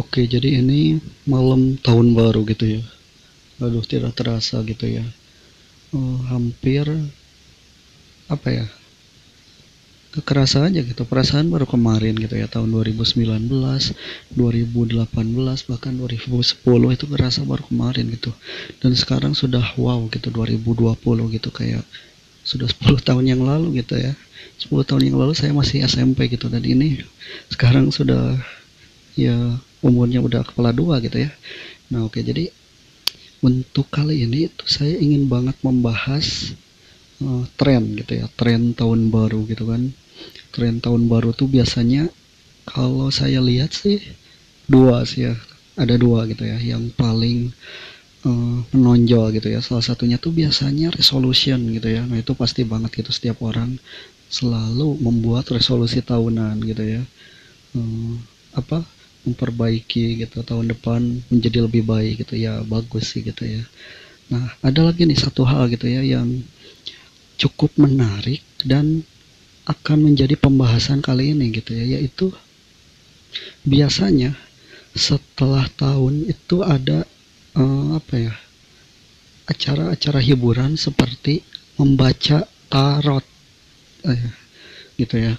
Oke, jadi ini malam tahun baru gitu ya. Aduh, tidak terasa gitu ya. Eh, hampir apa ya? Kekerasa aja gitu. Perasaan baru kemarin gitu ya, tahun 2019, 2018, bahkan 2010 itu kerasa baru kemarin gitu. Dan sekarang sudah wow gitu 2020 gitu kayak sudah 10 tahun yang lalu gitu ya. 10 tahun yang lalu saya masih SMP gitu dan ini sekarang sudah ya umurnya udah kepala dua gitu ya. Nah oke jadi untuk kali ini itu saya ingin banget membahas uh, tren gitu ya tren tahun baru gitu kan. Tren tahun baru tuh biasanya kalau saya lihat sih dua sih ya ada dua gitu ya. Yang paling menonjol gitu ya. Salah satunya tuh biasanya resolution gitu ya. Nah itu pasti banget gitu setiap orang selalu membuat resolusi tahunan gitu ya. Uh, apa memperbaiki gitu tahun depan menjadi lebih baik gitu. Ya bagus sih gitu ya. Nah ada lagi nih satu hal gitu ya yang cukup menarik dan akan menjadi pembahasan kali ini gitu ya yaitu biasanya setelah tahun itu ada uh, apa ya acara-acara hiburan seperti membaca tarot. Eh, gitu ya.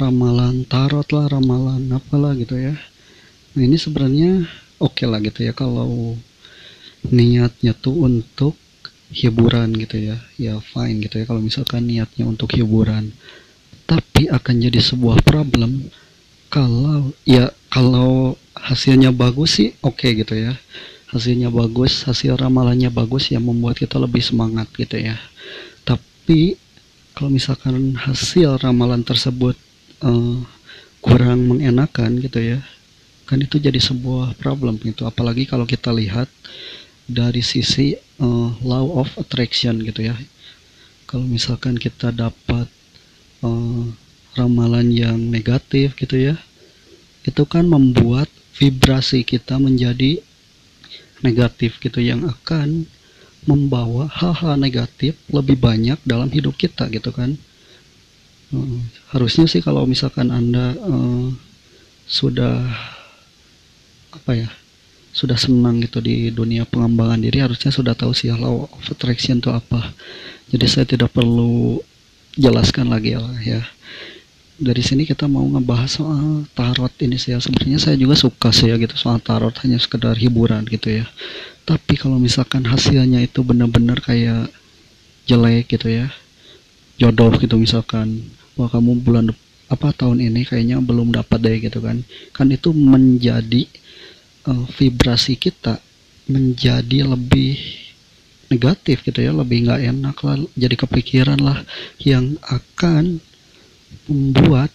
Ramalan tarot lah ramalan apalah gitu ya. Nah ini sebenarnya oke okay lah gitu ya kalau niatnya tuh untuk hiburan gitu ya. Ya fine gitu ya kalau misalkan niatnya untuk hiburan. Tapi akan jadi sebuah problem kalau ya kalau hasilnya bagus sih oke okay gitu ya hasilnya bagus hasil ramalannya bagus ya membuat kita lebih semangat gitu ya. Tapi kalau misalkan hasil ramalan tersebut uh, kurang mengenakan gitu ya kan itu jadi sebuah problem gitu. Apalagi kalau kita lihat dari sisi uh, law of attraction gitu ya. Kalau misalkan kita dapat uh, ramalan yang negatif gitu ya itu kan membuat vibrasi kita menjadi negatif gitu yang akan membawa hal-hal negatif lebih banyak dalam hidup kita gitu kan. Uh, harusnya sih kalau misalkan anda uh, sudah apa ya sudah senang gitu di dunia pengembangan diri harusnya sudah tahu sih law of attraction itu apa. Jadi saya tidak perlu jelaskan lagi ya, ya dari sini kita mau ngebahas soal tarot ini sih ya. Sebenarnya saya juga suka sih ya gitu soal tarot hanya sekedar hiburan gitu ya. Tapi kalau misalkan hasilnya itu benar-benar kayak jelek gitu ya jodoh gitu misalkan wah kamu bulan apa tahun ini kayaknya belum dapat deh gitu kan. Kan itu menjadi uh, vibrasi kita menjadi lebih negatif gitu ya lebih nggak enak lah jadi kepikiran lah yang akan membuat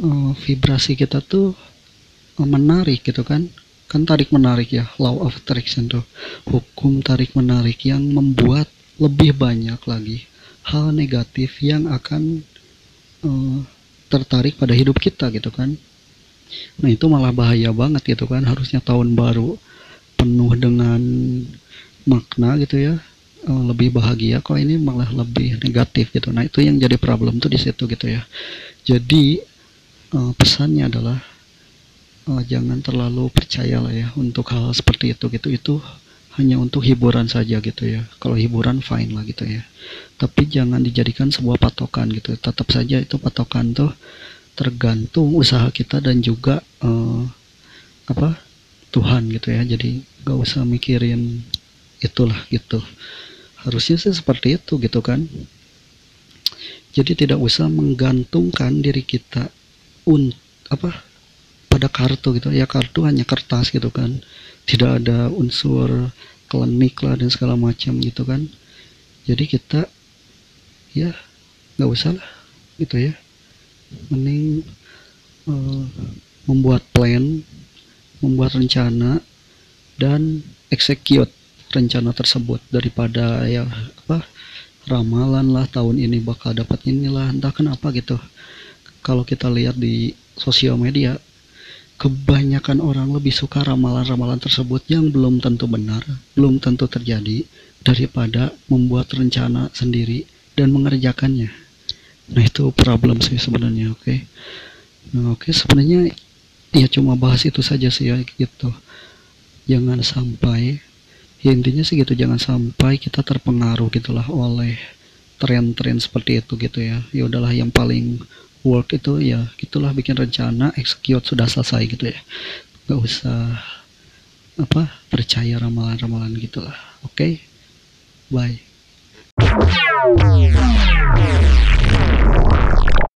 uh, vibrasi kita tuh uh, menarik gitu kan. Kan tarik menarik ya law of attraction tuh. Hukum tarik menarik yang membuat lebih banyak lagi hal negatif yang akan uh, tertarik pada hidup kita gitu kan. Nah itu malah bahaya banget gitu kan. Harusnya tahun baru penuh dengan makna gitu ya lebih bahagia kok ini malah lebih negatif gitu. Nah itu yang jadi problem tuh di situ gitu ya. Jadi uh, pesannya adalah uh, jangan terlalu percaya lah ya untuk hal seperti itu gitu. Itu hanya untuk hiburan saja gitu ya. Kalau hiburan fine lah gitu ya. Tapi jangan dijadikan sebuah patokan gitu. Tetap saja itu patokan tuh tergantung usaha kita dan juga uh, apa Tuhan gitu ya. Jadi gak usah mikirin itulah gitu harusnya sih seperti itu gitu kan. Jadi tidak usah menggantungkan diri kita un apa pada kartu gitu. Ya kartu hanya kertas gitu kan. Tidak ada unsur klinik lah dan segala macam gitu kan. Jadi kita ya nggak usah lah gitu ya. Mending uh, membuat plan membuat rencana dan execute rencana tersebut daripada ya apa ramalan lah tahun ini bakal dapat inilah entah kenapa gitu. Kalau kita lihat di sosial media kebanyakan orang lebih suka ramalan-ramalan tersebut yang belum tentu benar belum tentu terjadi daripada membuat rencana sendiri dan mengerjakannya. Nah itu problem sih sebenarnya oke. Nah oke sebenarnya ya cuma bahas itu saja sih ya gitu. Jangan sampai ya intinya sih gitu jangan sampai kita terpengaruh gitulah oleh tren-tren seperti itu gitu ya. Ya udahlah yang paling work itu ya gitulah bikin rencana execute sudah selesai gitu ya. Nggak usah apa percaya ramalan-ramalan gitulah. Oke? Okay? bye